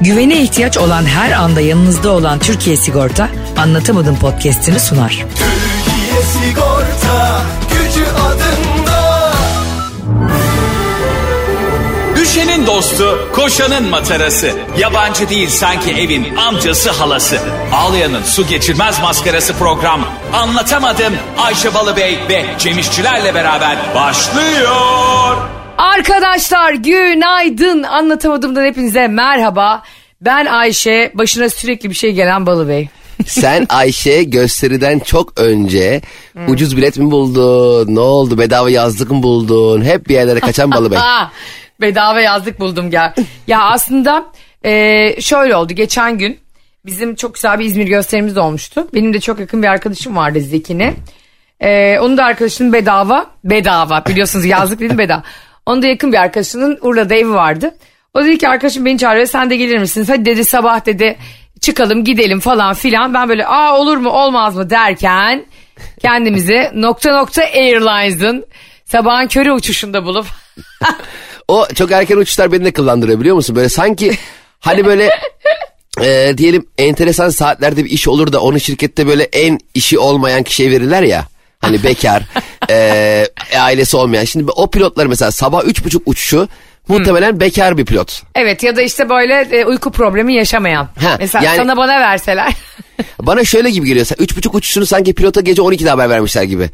Güvene ihtiyaç olan her anda yanınızda olan Türkiye Sigorta anlatamadım podcast'ini sunar. Türkiye Sigorta gücü adında. Düşenin dostu, koşanın matarası. Yabancı değil sanki evin amcası halası. Ağlayanın su geçirmez maskarası program. Anlatamadım Ayşe Balıbey ve Cemişçilerle beraber başlıyor. Arkadaşlar günaydın anlatamadığımdan hepinize merhaba. Ben Ayşe başına sürekli bir şey gelen Balı Bey. Sen Ayşe gösteriden çok önce ucuz bilet mi buldun? Ne oldu? Bedava yazlık mı buldun? Hep bir yerlere kaçan balı bey. Bedava yazdık buldum gel. ya aslında e, şöyle oldu geçen gün bizim çok güzel bir İzmir gösterimiz olmuştu. Benim de çok yakın bir arkadaşım vardı Zeki'ne. E, onun da arkadaşının bedava bedava biliyorsunuz yazlık dedim bedava. Onun da yakın bir arkadaşının Urla'da evi vardı. O dedi ki arkadaşım beni çağırıyor sen de gelir misin? Hadi dedi sabah dedi çıkalım gidelim falan filan. Ben böyle aa olur mu olmaz mı derken kendimizi nokta nokta Airlines'ın sabahın körü uçuşunda bulup O çok erken uçuşlar beni de kıllandırıyor biliyor musun? Böyle sanki hani böyle e, diyelim enteresan saatlerde bir iş olur da onu şirkette böyle en işi olmayan kişiye verirler ya. Hani bekar, e, ailesi olmayan. Şimdi o pilotlar mesela sabah üç buçuk uçuşu muhtemelen bekar bir pilot. Evet ya da işte böyle e, uyku problemi yaşamayan. Ha, Mesela yani- sana bana verseler. Bana şöyle gibi geliyor. Üç buçuk uçuşunu sanki pilota gece 12'de haber vermişler gibi.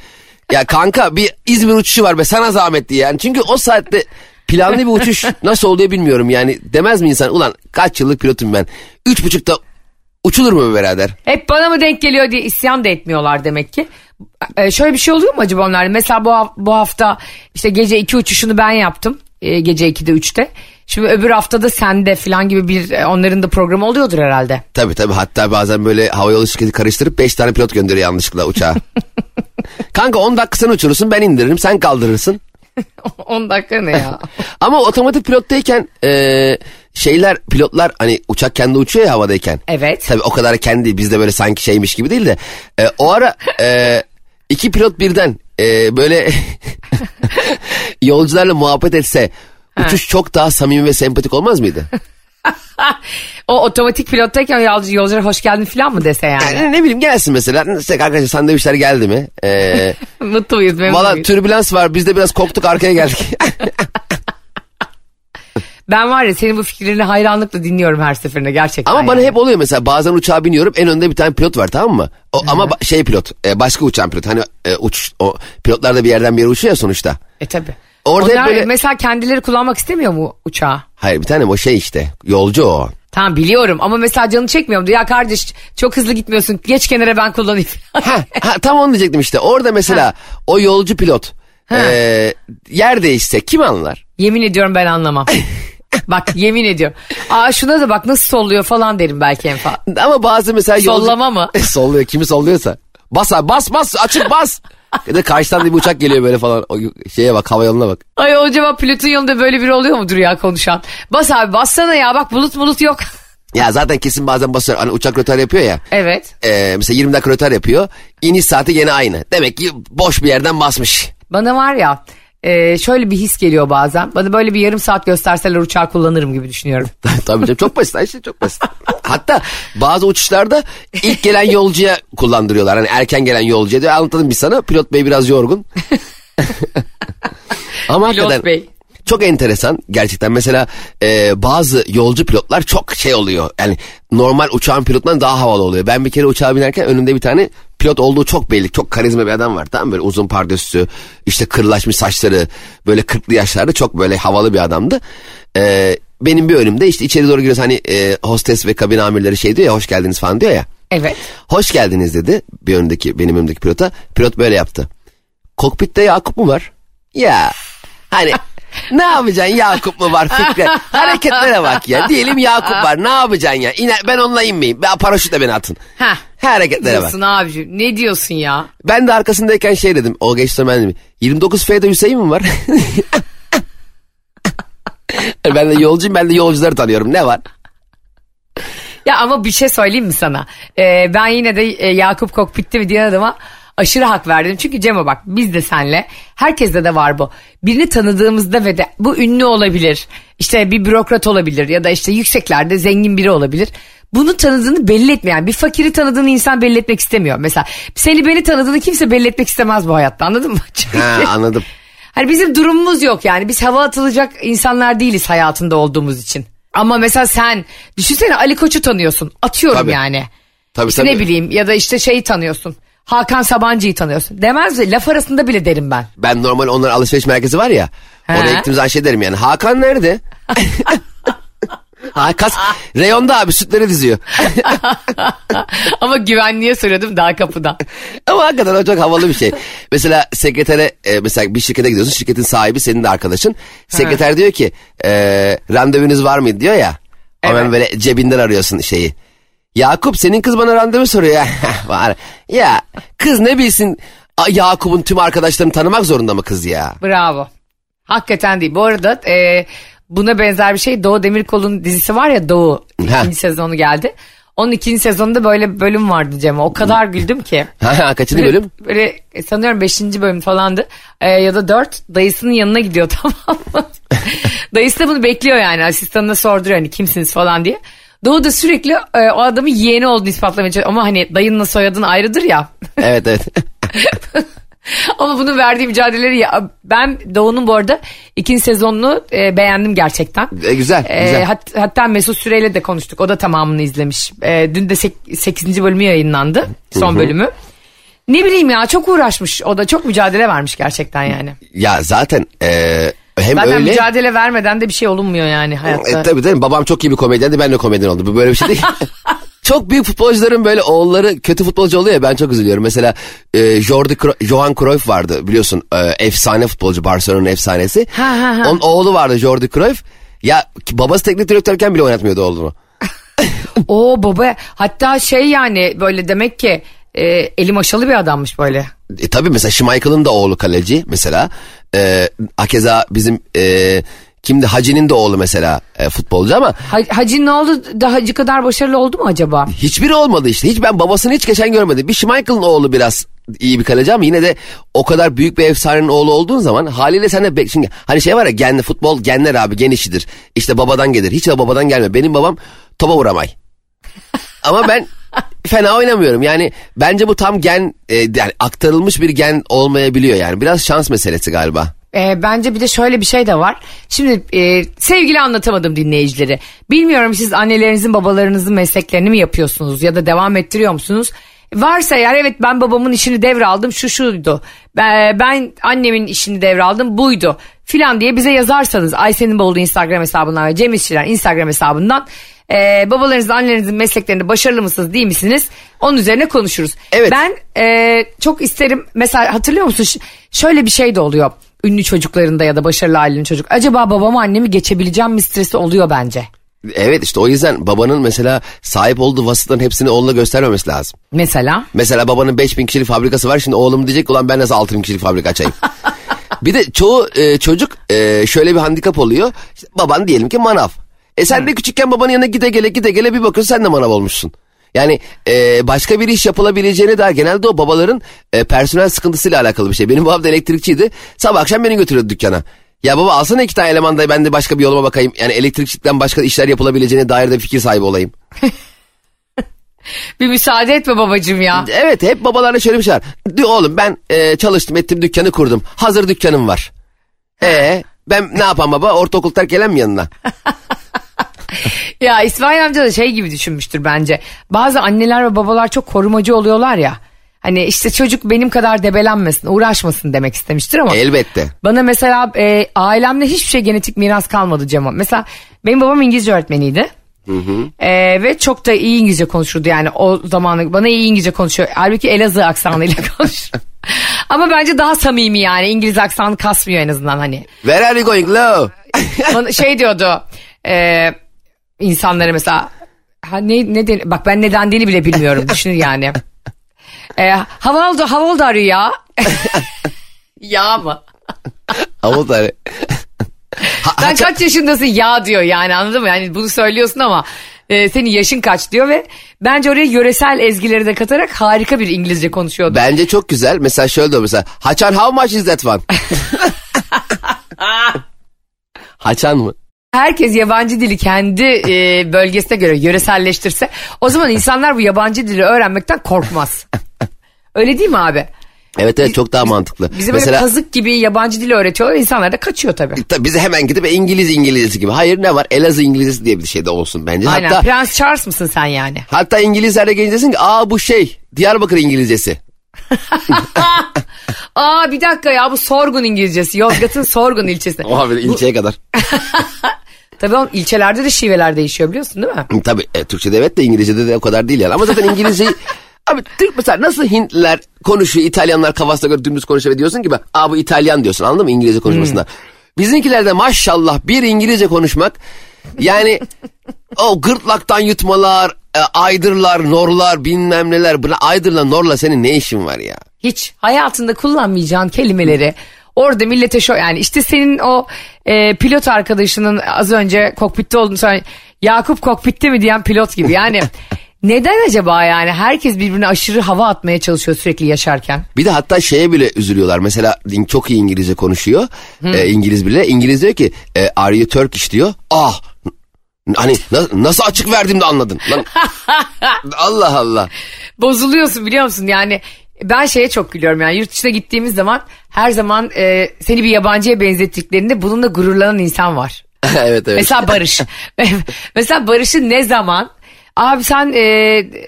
Ya kanka bir İzmir uçuşu var be sana zahmetli yani. Çünkü o saatte planlı bir uçuş nasıl oluyor bilmiyorum yani. Demez mi insan ulan kaç yıllık pilotum ben. Üç buçukta uçulur mu birader? Hep bana mı denk geliyor diye isyan da etmiyorlar demek ki. E, şöyle bir şey oluyor mu acaba onlarda? Mesela bu, bu hafta işte gece iki uçuşunu ben yaptım. E, gece 2'de 3'te. Şimdi öbür haftada sende falan gibi bir e, onların da programı oluyordur herhalde. Tabii tabii hatta bazen böyle havayolu şirketi karıştırıp beş tane pilot gönderiyor yanlışlıkla uçağa. kanka 10 dakika sen uçurursun ben indiririm sen kaldırırsın. 10 dakika ne ya? Ama otomatik pilottayken e, şeyler pilotlar hani uçak kendi uçuyor ya havadayken. Evet. Tabii o kadar kendi bizde böyle sanki şeymiş gibi değil de e, o ara e, iki pilot birden e, böyle yolcularla muhabbet etse uçuş çok daha samimi ve sempatik olmaz mıydı? o otomatik pilottayken yolcu, yolculara hoş geldin falan mı dese yani? Yani ne bileyim gelsin mesela işte arkadaşlar sandviçler geldi mi? E, Mutlu muyuz? memnun Valla türbülans var biz de biraz koktuk arkaya geldik. Ben var ya senin bu fikirlerini hayranlıkla dinliyorum her seferinde gerçekten. Ama bana yani. hep oluyor mesela bazen uçağa biniyorum en önde bir tane pilot var tamam mı? O, ama ba- şey pilot e, başka uçan pilot hani e, uç o pilotlar da bir yerden bir yere uçuyor sonuçta. E tabi. Orada Onlar böyle- mesela kendileri kullanmak istemiyor mu uçağı? Hayır bir tane o şey işte yolcu o. Tamam biliyorum ama mesela canı çekmiyor mu? Ya kardeş çok hızlı gitmiyorsun geç kenara ben kullanayım. Ha, ha, tam onu diyecektim işte orada mesela o yolcu pilot e, yer değişse kim anlar? yemin ediyorum ben anlamam. bak yemin ediyorum. Aa şuna da bak nasıl solluyor falan derim belki en fazla. Ama bazı mesela yolcu... Sollama mı? Solluyor kimi solluyorsa. Bas abi bas bas açık bas. ya da karşıdan bir uçak geliyor böyle falan. O şeye bak hava yoluna bak. Ay acaba pilotun yanında böyle biri oluyor mudur ya konuşan? Bas abi bassana ya bak bulut bulut yok. Ya zaten kesin bazen basıyor. Hani uçak rötar yapıyor ya. evet. Ee, mesela 20 dakika rötar yapıyor. İniş saati gene aynı. Demek ki boş bir yerden basmış. Bana var ya e, şöyle bir his geliyor bazen. Bana böyle bir yarım saat gösterseler uçağı kullanırım gibi düşünüyorum. Tabii canım çok basit Ayşe çok basit. Hatta bazı uçuşlarda ilk gelen yolcuya kullandırıyorlar. Hani erken gelen yolcuya diyor anlatalım biz sana. Pilot bey biraz yorgun. Ama Pilot hakikaten bey. çok enteresan gerçekten. Mesela e, bazı yolcu pilotlar çok şey oluyor. Yani normal uçağın pilotundan daha havalı oluyor. Ben bir kere uçağa binerken önümde bir tane pilot olduğu çok belli. Çok karizma bir adam var tamam mı? Böyle uzun pardösü, işte kırlaşmış saçları, böyle 40'lı yaşlarda çok böyle havalı bir adamdı. E, benim bir önümde işte içeri doğru giriyoruz hani e, hostes ve kabin amirleri şey diyor ya hoş geldiniz falan diyor ya. Evet. Hoş geldiniz dedi bir önündeki benim önümdeki pilota. Pilot böyle yaptı. Kokpitte Yakup mu var? Ya hani ne yapacaksın Yakup mu var Fikret? Hareketlere bak ya. Diyelim Yakup var ne yapacaksın ya? İner, ben onunla inmeyeyim. Ben paraşütle beni atın. Heh. Hareketlere bak. Diyorsun abicim. Ne diyorsun ya? Ben de arkasındayken şey dedim. O geçti ben dedim. 29F'de Hüseyin mi var? ben de yolcuyum ben de yolcuları tanıyorum. Ne var? Ya ama bir şey söyleyeyim mi sana? Ee, ben yine de e, Yakup kokpitte mi diyen adama aşırı hak verdim. Çünkü Cemo bak biz de senle herkeste de var bu. Birini tanıdığımızda ve de bu ünlü olabilir. işte bir bürokrat olabilir ya da işte yükseklerde zengin biri olabilir. Bunu tanıdığını belli etmeyen bir fakiri tanıdığını insan belli etmek istemiyor. Mesela seni beni tanıdığını kimse belli etmek istemez bu hayatta anladın mı? Çünkü- Ha anladım. Hani bizim durumumuz yok yani. Biz hava atılacak insanlar değiliz hayatında olduğumuz için. Ama mesela sen düşünsene Ali Koç'u tanıyorsun. Atıyorum Tabii. yani. Tabii İşte tabii. ne bileyim ya da işte şeyi tanıyorsun. Hakan Sabancı'yı tanıyorsun. Demez mi? Laf arasında bile derim ben. Ben normal onların alışveriş merkezi var ya. He. Oraya gittiğim zaman şey derim yani. Hakan nerede? Hakan reyonda abi sütleri diziyor. Ama güvenliğe soruyordum daha kapıda. Ama hakikaten o çok havalı bir şey. Mesela sekretere e, mesela bir şirkete gidiyorsun. Şirketin sahibi senin de arkadaşın. Sekreter diyor ki e, randevunuz var mıydı diyor ya. Hemen Evet. böyle cebinden arıyorsun şeyi. Yakup senin kız bana randevu soruyor ya. var. Ya kız ne bilsin Yakup'un tüm arkadaşlarını tanımak zorunda mı kız ya? Bravo. Hakikaten değil. Bu arada e, buna benzer bir şey Doğu Demirkol'un dizisi var ya Doğu. İkinci sezonu geldi. Onun ikinci sezonunda böyle bir bölüm vardı Cem. O kadar güldüm ki. Ha, Kaçıncı bölüm? Böyle e, sanıyorum 5. bölüm falandı. E, ya da 4. Dayısının yanına gidiyor tamam mı? Dayısı da bunu bekliyor yani. Asistanına sorduruyor hani kimsiniz falan diye. Doğu da sürekli e, o adamın yeğeni olduğunu ispatlamaya çalışıyor. Ama hani dayınla soyadın ayrıdır ya. evet evet. Ama bunun verdiği mücadeleleri ya ben Doğu'nun bu arada ikinci sezonunu e, beğendim gerçekten. E, güzel, E, güzel. hat- hatta Mesut Süreyle de konuştuk. O da tamamını izlemiş. E, dün de 8. bölümü yayınlandı. Son bölümü. Ne bileyim ya çok uğraşmış. O da çok mücadele vermiş gerçekten yani. Ya zaten e, hem Zaten öyle. mücadele vermeden de bir şey olunmuyor yani hayatta. E, tabii tabii babam çok iyi bir komedyendi ben de komedyen oldum. Bu böyle bir şey değil. çok büyük futbolcuların böyle oğulları kötü futbolcu oluyor ya ben çok üzülüyorum. Mesela e, Jordi Cro- Johan Cruyff vardı biliyorsun e, efsane futbolcu Barcelona'nın efsanesi. Ha, ha, ha. Onun oğlu vardı Jordi Cruyff. Ya babası teknik direktörken bile oynatmıyordu oğlunu. O baba hatta şey yani böyle demek ki e, eli maşalı bir adammış böyle. E, tabii mesela Schmeichel'ın da oğlu kaleci mesela. E, hakeza bizim e, kimdi Hacı'nin de oğlu mesela e, futbolcu ama Ha, Hacı ne oldu da Hacı kadar başarılı oldu mu acaba? Hiçbiri olmadı işte. Hiç ben babasını hiç geçen görmedim. Bir Schmeichel'ın oğlu biraz iyi bir kaleci ama yine de o kadar büyük bir efsanenin oğlu olduğun zaman haliyle sen de şimdi hani şey var ya genli futbol genler abi gen işidir. İşte babadan gelir. Hiç de babadan gelme. Benim babam topa vuramay. ama ben fena oynamıyorum. Yani bence bu tam gen e, yani aktarılmış bir gen olmayabiliyor yani. Biraz şans meselesi galiba. E, bence bir de şöyle bir şey de var. Şimdi e, sevgili anlatamadım dinleyicileri. Bilmiyorum siz annelerinizin babalarınızın mesleklerini mi yapıyorsunuz ya da devam ettiriyor musunuz? Varsa eğer evet ben babamın işini devraldım şu şuydu. Ben, ben annemin işini devraldım buydu filan diye bize yazarsanız Ayşe'nin Bolu Instagram hesabından ve Cem İşçiler Instagram hesabından e, babalarınızın annelerinizin mesleklerinde başarılı mısınız değil misiniz? Onun üzerine konuşuruz. Evet. Ben e, çok isterim mesela hatırlıyor musun Ş- şöyle bir şey de oluyor ünlü çocuklarında ya da başarılı ailenin çocuk. Acaba babamı annemi geçebileceğim mi stresi oluyor bence. Evet işte o yüzden babanın mesela sahip olduğu vasıfların hepsini oğluna göstermemesi lazım. Mesela Mesela babanın 5000 kişilik fabrikası var. Şimdi oğlum diyecek ulan ben nasıl 6000 kişilik fabrika açayım. bir de çoğu e, çocuk e, şöyle bir handikap oluyor. İşte baban diyelim ki manav. E sen de küçükken babanın yanına gide gele gide gele bir bakıyorsun sen de manav olmuşsun. Yani e, başka bir iş yapılabileceğine dair genelde o babaların e, personel sıkıntısıyla alakalı bir şey. Benim babam da elektrikçiydi. Sabah akşam beni götürüyordu dükkana. Ya baba alsana iki tane eleman da ben de başka bir yoluma bakayım. Yani elektrikçilikten başka işler yapılabileceğine dair de fikir sahibi olayım. bir müsaade etme babacığım ya. Evet hep babalarda şöyle bir şey var. Diyor oğlum ben e, çalıştım ettim dükkanı kurdum. Hazır dükkanım var. E ben ne yapayım baba ortaokul terk gelen mi yanına? Ya İsmail amca da şey gibi düşünmüştür bence. Bazı anneler ve babalar çok korumacı oluyorlar ya. Hani işte çocuk benim kadar debelenmesin, uğraşmasın demek istemiştir ama. Elbette. Bana mesela e, ailemde hiçbir şey genetik miras kalmadı Cema. Mesela benim babam İngilizce öğretmeniydi. E, ve çok da iyi İngilizce konuşurdu yani o zamanı bana iyi İngilizce konuşuyor. Halbuki Elazığ aksanıyla konuşuyor. Ama bence daha samimi yani İngiliz aksanı kasmıyor en azından hani. Where are you going low? Bana şey diyordu e, insanlara mesela ha, ne, ne den- bak ben ne dendiğini bile bilmiyorum düşünün yani. E, hava oldu hava oldu arıyor ya. ya mı? Ama tabii. Ha- Sen kaç yaşındasın ya diyor yani anladın mı? Yani bunu söylüyorsun ama e, senin yaşın kaç diyor ve bence oraya yöresel ezgileri de katarak harika bir İngilizce konuşuyordu. Bence çok güzel. Mesela şöyle diyor mesela. Haçan how much is that one? Haçan mı? Herkes yabancı dili kendi e, bölgesine göre yöreselleştirse o zaman insanlar bu yabancı dili öğrenmekten korkmaz. Öyle değil mi abi? Evet evet çok daha mantıklı. Bize Mesela böyle kazık gibi yabancı dili öğretiyorlar insanlar da kaçıyor tabii. tabii bize hemen gidip İngiliz İngilizcesi gibi. Hayır ne var? Elazığ İngilizcesi diye bir şey de olsun bence. Aynen Hatta Prens Charles mısın sen yani? hatta İngilizler de gelince desin ki aa bu şey Diyarbakır İngilizcesi. Aa bir dakika ya bu Sorgun İngilizcesi. Yozgat'ın Sorgun ilçesi. Oha böyle ilçeye kadar. Tabii oğlum ilçelerde de şiveler değişiyor biliyorsun değil mi? Tabii e, Türkçe'de evet de İngilizce'de de o kadar değil yani. Ama zaten İngilizceyi... Abi Türk mesela nasıl Hintliler konuşuyor, İtalyanlar kafasına göre dümdüz konuşuyor ve diyorsun ki ben, aa bu İtalyan diyorsun anladın mı İngilizce konuşmasında. Bizimkilerde maşallah bir İngilizce konuşmak yani o gırtlaktan yutmalar, e, aydırlar, norlar bilmem neler. Buna aydırla norla senin ne işin var ya? Hiç hayatında kullanmayacağın kelimeleri orada millete şo yani işte senin o e, pilot arkadaşının az önce kokpitte olduğunu söyle Yakup kokpitte mi diyen pilot gibi yani neden acaba yani herkes birbirine aşırı hava atmaya çalışıyor sürekli yaşarken. Bir de hatta şeye bile üzülüyorlar. Mesela çok iyi İngilizce konuşuyor. E, İngiliz bile. İngiliz diyor ki e, are you Turkish diyor. Ah hani na- nasıl açık verdim de anladın. Lan, Allah Allah. Bozuluyorsun biliyor musun yani ben şeye çok gülüyorum yani yurt dışına gittiğimiz zaman her zaman e, seni bir yabancıya benzettiklerinde bununla gururlanan insan var. evet evet. Mesela Barış. Mesela Barış'ı ne zaman Abi sen e,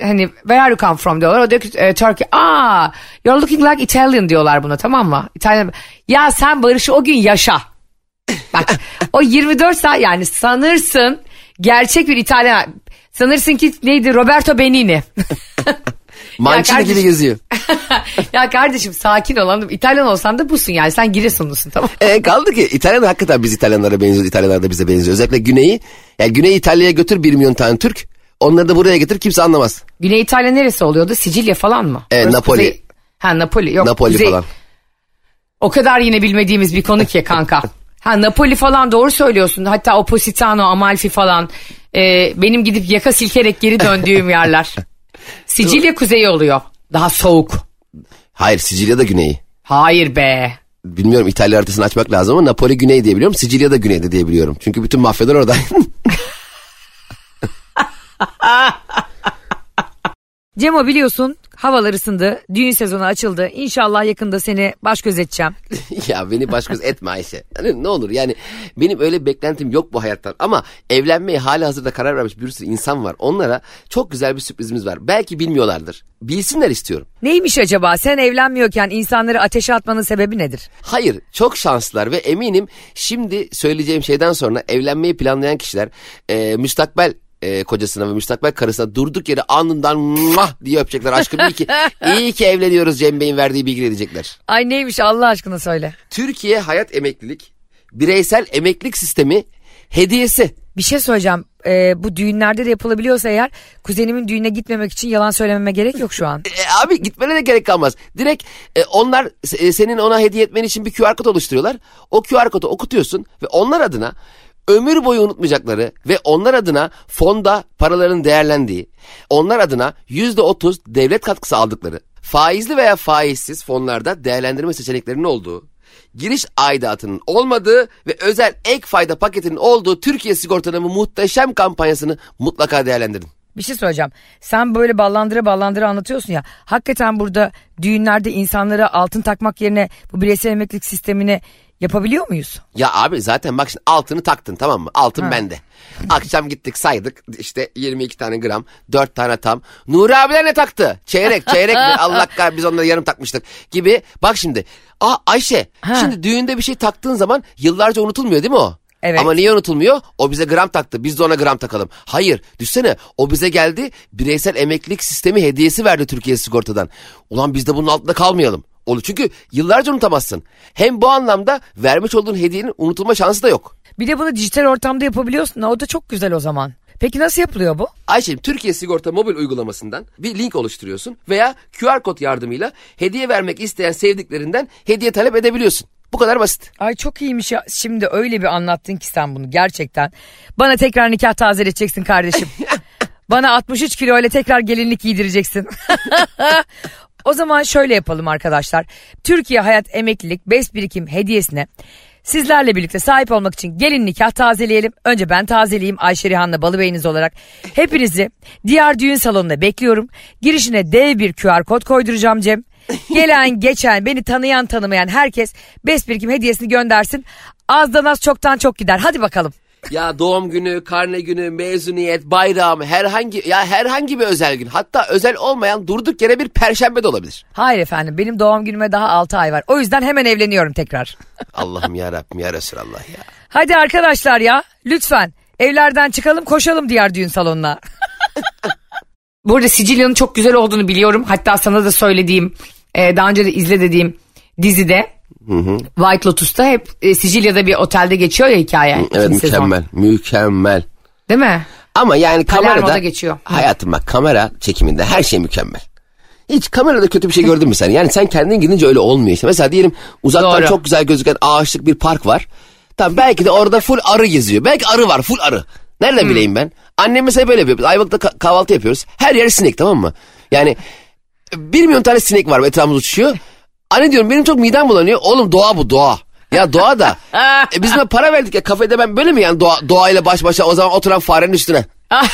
hani where are you come from diyorlar. O diyor ki e, Turkey. Aa you're looking like Italian diyorlar buna tamam mı? İtalyan. Ya sen Barış'ı o gün yaşa. Bak o 24 saat yani sanırsın gerçek bir İtalyan. Sanırsın ki neydi Roberto Benini. Mancini gibi geziyor. ya kardeşim sakin ol anladın mı? İtalyan olsan da busun yani sen Giresunlusun tamam mı? E, kaldı ki İtalyan hakikaten biz İtalyanlara benziyoruz. İtalyanlar da bize benziyor. Özellikle Güney'i. Yani Güney İtalya'ya götür 1 milyon tane Türk. Onları da buraya getir kimse anlamaz. Güney İtalya neresi oluyordu? Sicilya falan mı? E, Orası Napoli. kuzey- Ha Napoli yok. Napoli kuzey- falan. O kadar yine bilmediğimiz bir konu ki kanka. Ha Napoli falan doğru söylüyorsun. Hatta o Positano, Amalfi falan. Ee, benim gidip yaka silkerek geri döndüğüm yerler. Sicilya kuzeyi oluyor. Daha soğuk. Hayır Sicilya da Güney'i. Hayır be. Bilmiyorum İtalya haritasını açmak lazım ama Napoli Güney diye biliyorum. Sicilya da Güney'de diye biliyorum. Çünkü bütün mafyalar orada. Cemo biliyorsun havalar ısındı. Düğün sezonu açıldı. İnşallah yakında seni baş göz edeceğim. ya beni baş göz etme Ayşe. Hani ne olur yani benim öyle beklentim yok bu hayattan. Ama evlenmeye hali hazırda karar vermiş bir sürü insan var. Onlara çok güzel bir sürprizimiz var. Belki bilmiyorlardır. Bilsinler istiyorum. Neymiş acaba? Sen evlenmiyorken insanları ateşe atmanın sebebi nedir? Hayır çok şanslılar ve eminim şimdi söyleyeceğim şeyden sonra evlenmeyi planlayan kişiler e, müstakbel e, kocasına ve müstakbel karısına durduk yere alnından mah diye öpecekler. Aşkım iyi ki, iyi ki evleniyoruz Cem Bey'in verdiği bilgileri diyecekler. Ay neymiş Allah aşkına söyle. Türkiye Hayat Emeklilik bireysel emeklilik sistemi hediyesi. Bir şey söyleyeceğim. Ee, bu düğünlerde de yapılabiliyorsa eğer kuzenimin düğüne gitmemek için yalan söylememe gerek yok şu an. E, abi gitmene de gerek kalmaz. Direkt e, onlar e, senin ona hediye etmen için bir QR kod oluşturuyorlar. O QR kodu okutuyorsun ve onlar adına ömür boyu unutmayacakları ve onlar adına fonda paraların değerlendiği, onlar adına yüzde otuz devlet katkısı aldıkları, faizli veya faizsiz fonlarda değerlendirme seçeneklerinin olduğu, giriş aidatının olmadığı ve özel ek fayda paketinin olduğu Türkiye Sigorta'nın bu muhteşem kampanyasını mutlaka değerlendirin. Bir şey söyleyeceğim. Sen böyle ballandıra ballandıra anlatıyorsun ya. Hakikaten burada düğünlerde insanlara altın takmak yerine bu bireysel emeklilik sistemini yapabiliyor muyuz? Ya abi zaten bak şimdi altını taktın tamam mı? Altın bende. Akşam gittik saydık işte 22 tane gram 4 tane tam. Nuri abiler ne taktı? Çeyrek çeyrek mi? Allah kahretsin biz onları yarım takmıştık gibi. Bak şimdi Aa Ayşe şimdi düğünde bir şey taktığın zaman yıllarca unutulmuyor değil mi o? Evet. Ama niye unutulmuyor? O bize gram taktı. Biz de ona gram takalım. Hayır. Düşsene. O bize geldi. Bireysel emeklilik sistemi hediyesi verdi Türkiye Sigorta'dan. Ulan biz de bunun altında kalmayalım. Olur çünkü yıllarca unutamazsın. Hem bu anlamda vermiş olduğun hediyenin unutulma şansı da yok. Bir de bunu dijital ortamda yapabiliyorsun. O da çok güzel o zaman. Peki nasıl yapılıyor bu? Ayşe'cim Türkiye Sigorta mobil uygulamasından bir link oluşturuyorsun veya QR kod yardımıyla hediye vermek isteyen sevdiklerinden hediye talep edebiliyorsun. Bu kadar basit. Ay çok iyiymiş ya. Şimdi öyle bir anlattın ki sen bunu gerçekten. Bana tekrar nikah tazeleteceksin kardeşim. Bana 63 kilo ile tekrar gelinlik giydireceksin. o zaman şöyle yapalım arkadaşlar. Türkiye Hayat Emeklilik BES Birikim hediyesine sizlerle birlikte sahip olmak için gelin nikah tazeleyelim. Önce ben tazeleyeyim Ayşe Rihan'la Balıbeyiniz olarak. Hepinizi diğer düğün salonuna bekliyorum. Girişine dev bir QR kod koyduracağım Cem. Gelen geçen beni tanıyan tanımayan herkes BES Birikim hediyesini göndersin. Azdan az çoktan çok gider. Hadi bakalım. Ya doğum günü, karne günü, mezuniyet, bayram, herhangi ya herhangi bir özel gün. Hatta özel olmayan durduk yere bir perşembe de olabilir. Hayır efendim benim doğum günüme daha 6 ay var. O yüzden hemen evleniyorum tekrar. Allah'ım ya Rabbim ya Resulallah ya. Hadi arkadaşlar ya lütfen evlerden çıkalım koşalım diğer düğün salonuna. Burada Sicilya'nın çok güzel olduğunu biliyorum. Hatta sana da söylediğim, e, daha önce de izle dediğim dizide White Lotus'ta hep e, Sicilya'da bir otelde geçiyor ya hikaye. Evet ikinci sezon. mükemmel, mükemmel. Değil mi? Ama yani Palermo'da kamerada geçiyor. hayatım bak kamera çekiminde her şey mükemmel. Hiç kamerada kötü bir şey gördün mü sen? Yani sen kendin gidince öyle olmuyor işte. Mesela diyelim uzaktan Doğru. çok güzel gözüken ağaçlık bir park var. Tamam belki de orada full arı geziyor. Belki arı var full arı. Nereden Hmm. bileyim ben? Annem mesela böyle yapıyor. Ayvalık'ta ka- kahvaltı yapıyoruz. Her yer sinek tamam mı? Yani bir milyon tane sinek var etrafımızda uçuşuyor. Anne diyorum benim çok midem bulanıyor. Oğlum doğa bu doğa. Ya doğa da. e biz de para verdik ya kafede ben böyle mi yani doğa, doğayla baş başa o zaman oturan farenin üstüne.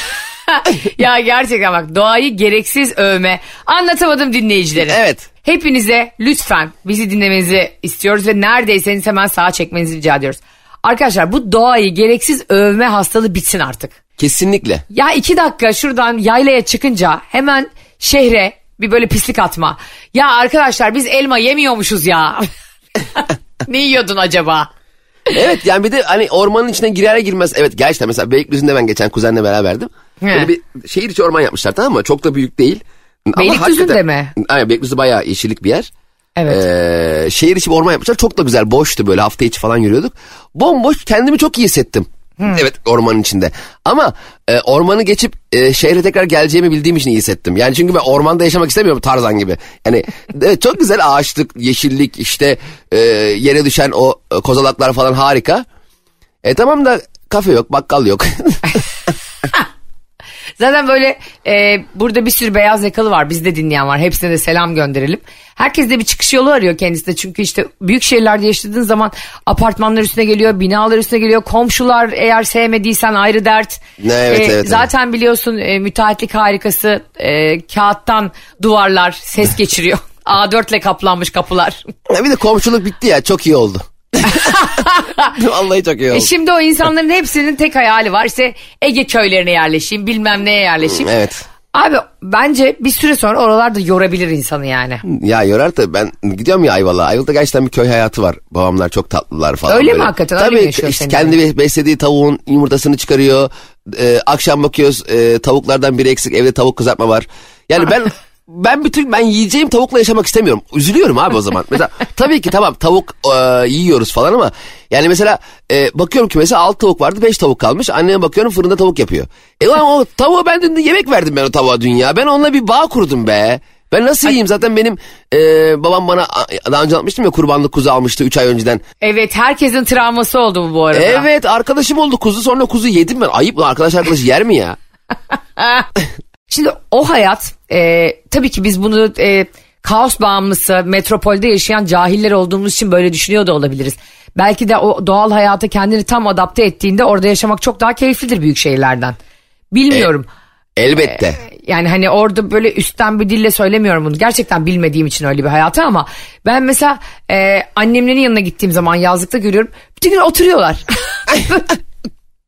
ya gerçekten bak doğayı gereksiz övme. Anlatamadım dinleyicileri. Evet. Hepinize lütfen bizi dinlemenizi istiyoruz ve neredeyseniz hemen sağa çekmenizi rica ediyoruz. Arkadaşlar bu doğayı gereksiz övme hastalığı bitsin artık. Kesinlikle. Ya iki dakika şuradan yaylaya çıkınca hemen şehre bir böyle pislik atma. Ya arkadaşlar biz elma yemiyormuşuz ya. ne yiyordun acaba? Evet yani bir de hani ormanın içine girer girmez. Evet gerçekten mesela Beylikdüzü'nde ben geçen kuzenle beraberdim. He. Böyle bir şehir içi orman yapmışlar tamam mı? Çok da büyük değil. Beylikdüzü'nde mi? Aynen Beylikdüzü bayağı yeşillik bir yer. Evet. Ee, şehir içi bir orman yapmışlar. Çok da güzel. Boştu böyle hafta içi falan yürüyorduk. Bomboş kendimi çok iyi hissettim. Evet ormanın içinde. Ama e, ormanı geçip e, şehre tekrar geleceğimi bildiğim için iyi hissettim. Yani çünkü ben ormanda yaşamak istemiyorum Tarzan gibi. Yani evet, çok güzel ağaçlık, yeşillik işte e, yere düşen o e, kozalaklar falan harika. E tamam da kafe yok, bakkal yok. Zaten böyle e, burada bir sürü beyaz yakalı var. Bizde dinleyen var. Hepsine de selam gönderelim. Herkes de bir çıkış yolu arıyor kendisi de. Çünkü işte büyük şehirlerde yaşadığın zaman apartmanlar üstüne geliyor, binalar üstüne geliyor. Komşular eğer sevmediysen ayrı dert. Ne, evet, evet, evet. Zaten biliyorsun e, müteahhitlik harikası e, kağıttan duvarlar ses geçiriyor. A4 ile kaplanmış kapılar. Ya bir de komşuluk bitti ya çok iyi oldu. Vallahi çok iyi E oldu. şimdi o insanların hepsinin tek hayali var. İşte Ege köylerine yerleşeyim, bilmem neye yerleşeyim. Evet. Abi bence bir süre sonra oralar da yorabilir insanı yani. Ya yorar da ben gidiyorum ya Ayvalık'a. Ayvalık'ta gerçekten bir köy hayatı var. Babamlar çok tatlılar falan. Öyle mi böyle. hakikaten? Öyle Tabii mi yaşıyor işte kendi be- beslediği tavuğun yumurtasını çıkarıyor. Ee, akşam bakıyoruz e, tavuklardan biri eksik evde tavuk kızartma var. Yani ben ben bütün ben yiyeceğim tavukla yaşamak istemiyorum. Üzülüyorum abi o zaman. Mesela tabii ki tamam tavuk e, yiyoruz falan ama yani mesela e, bakıyorum ki mesela 6 tavuk vardı 5 tavuk kalmış. Anneme bakıyorum fırında tavuk yapıyor. E lan o tavuğa ben dün yemek verdim ben o tavuğa dünya. Ben onunla bir bağ kurdum be. Ben nasıl yiyeyim zaten benim e, babam bana daha önce anlatmıştım ya kurbanlık kuzu almıştı 3 ay önceden. Evet herkesin travması oldu bu bu arada. Evet arkadaşım oldu kuzu sonra kuzu yedim ben. Ayıp lan arkadaş arkadaş yer mi ya? Şimdi o hayat e, tabii ki biz bunu e, kaos bağımlısı metropolde yaşayan cahiller olduğumuz için böyle düşünüyor da olabiliriz. Belki de o doğal hayata kendini tam adapte ettiğinde orada yaşamak çok daha keyiflidir büyük şehirlerden. Bilmiyorum. Elbette. Yani hani orada böyle üstten bir dille söylemiyorum bunu. Gerçekten bilmediğim için öyle bir hayatı ama ben mesela e, annemlerin yanına gittiğim zaman yazlıkta görüyorum. Bütün gün oturuyorlar.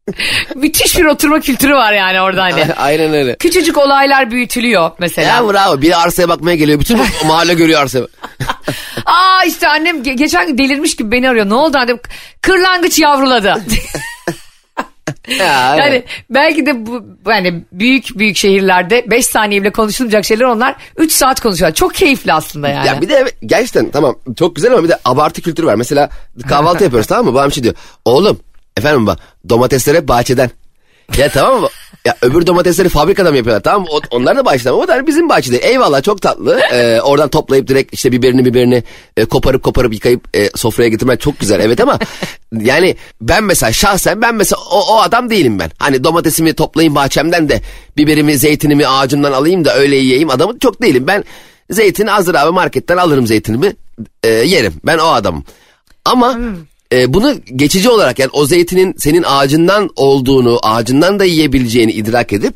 Müthiş bir oturma kültürü var yani orada hani. Aynen öyle. Küçücük olaylar büyütülüyor mesela. Ya bravo biri arsaya bakmaya geliyor. Bütün mahalle görüyor arsayı. Aa işte annem ge- geçen gün delirmiş gibi beni arıyor. Ne oldu annem? Kırlangıç yavruladı. Ya, yani belki de bu yani büyük büyük şehirlerde 5 saniye bile konuşulmayacak şeyler onlar 3 saat konuşuyorlar. Çok keyifli aslında yani. Ya bir de gerçekten tamam çok güzel ama bir de abartı kültürü var. Mesela kahvaltı yapıyoruz tamam mı? Babam şey diyor. Oğlum efendim bak domatesler hep bahçeden. Ya tamam mı? Ya öbür domatesleri fabrikada mı yapıyorlar tamam? O- onlar da bahçede ama da bizim bahçede. Eyvallah çok tatlı. Ee, oradan toplayıp direkt işte biberini biberini e, koparıp koparıp yıkayıp e, sofraya getirmek çok güzel evet ama yani ben mesela şahsen ben mesela o, o adam değilim ben. Hani domatesimi toplayayım bahçemden de biberimi zeytinimi ağacımdan alayım da öyle yiyeyim adamı çok değilim. Ben zeytini hazır abi marketten alırım zeytinimi e, yerim ben o adamım. Ama e, bunu geçici olarak yani o zeytinin senin ağacından olduğunu, ağacından da yiyebileceğini idrak edip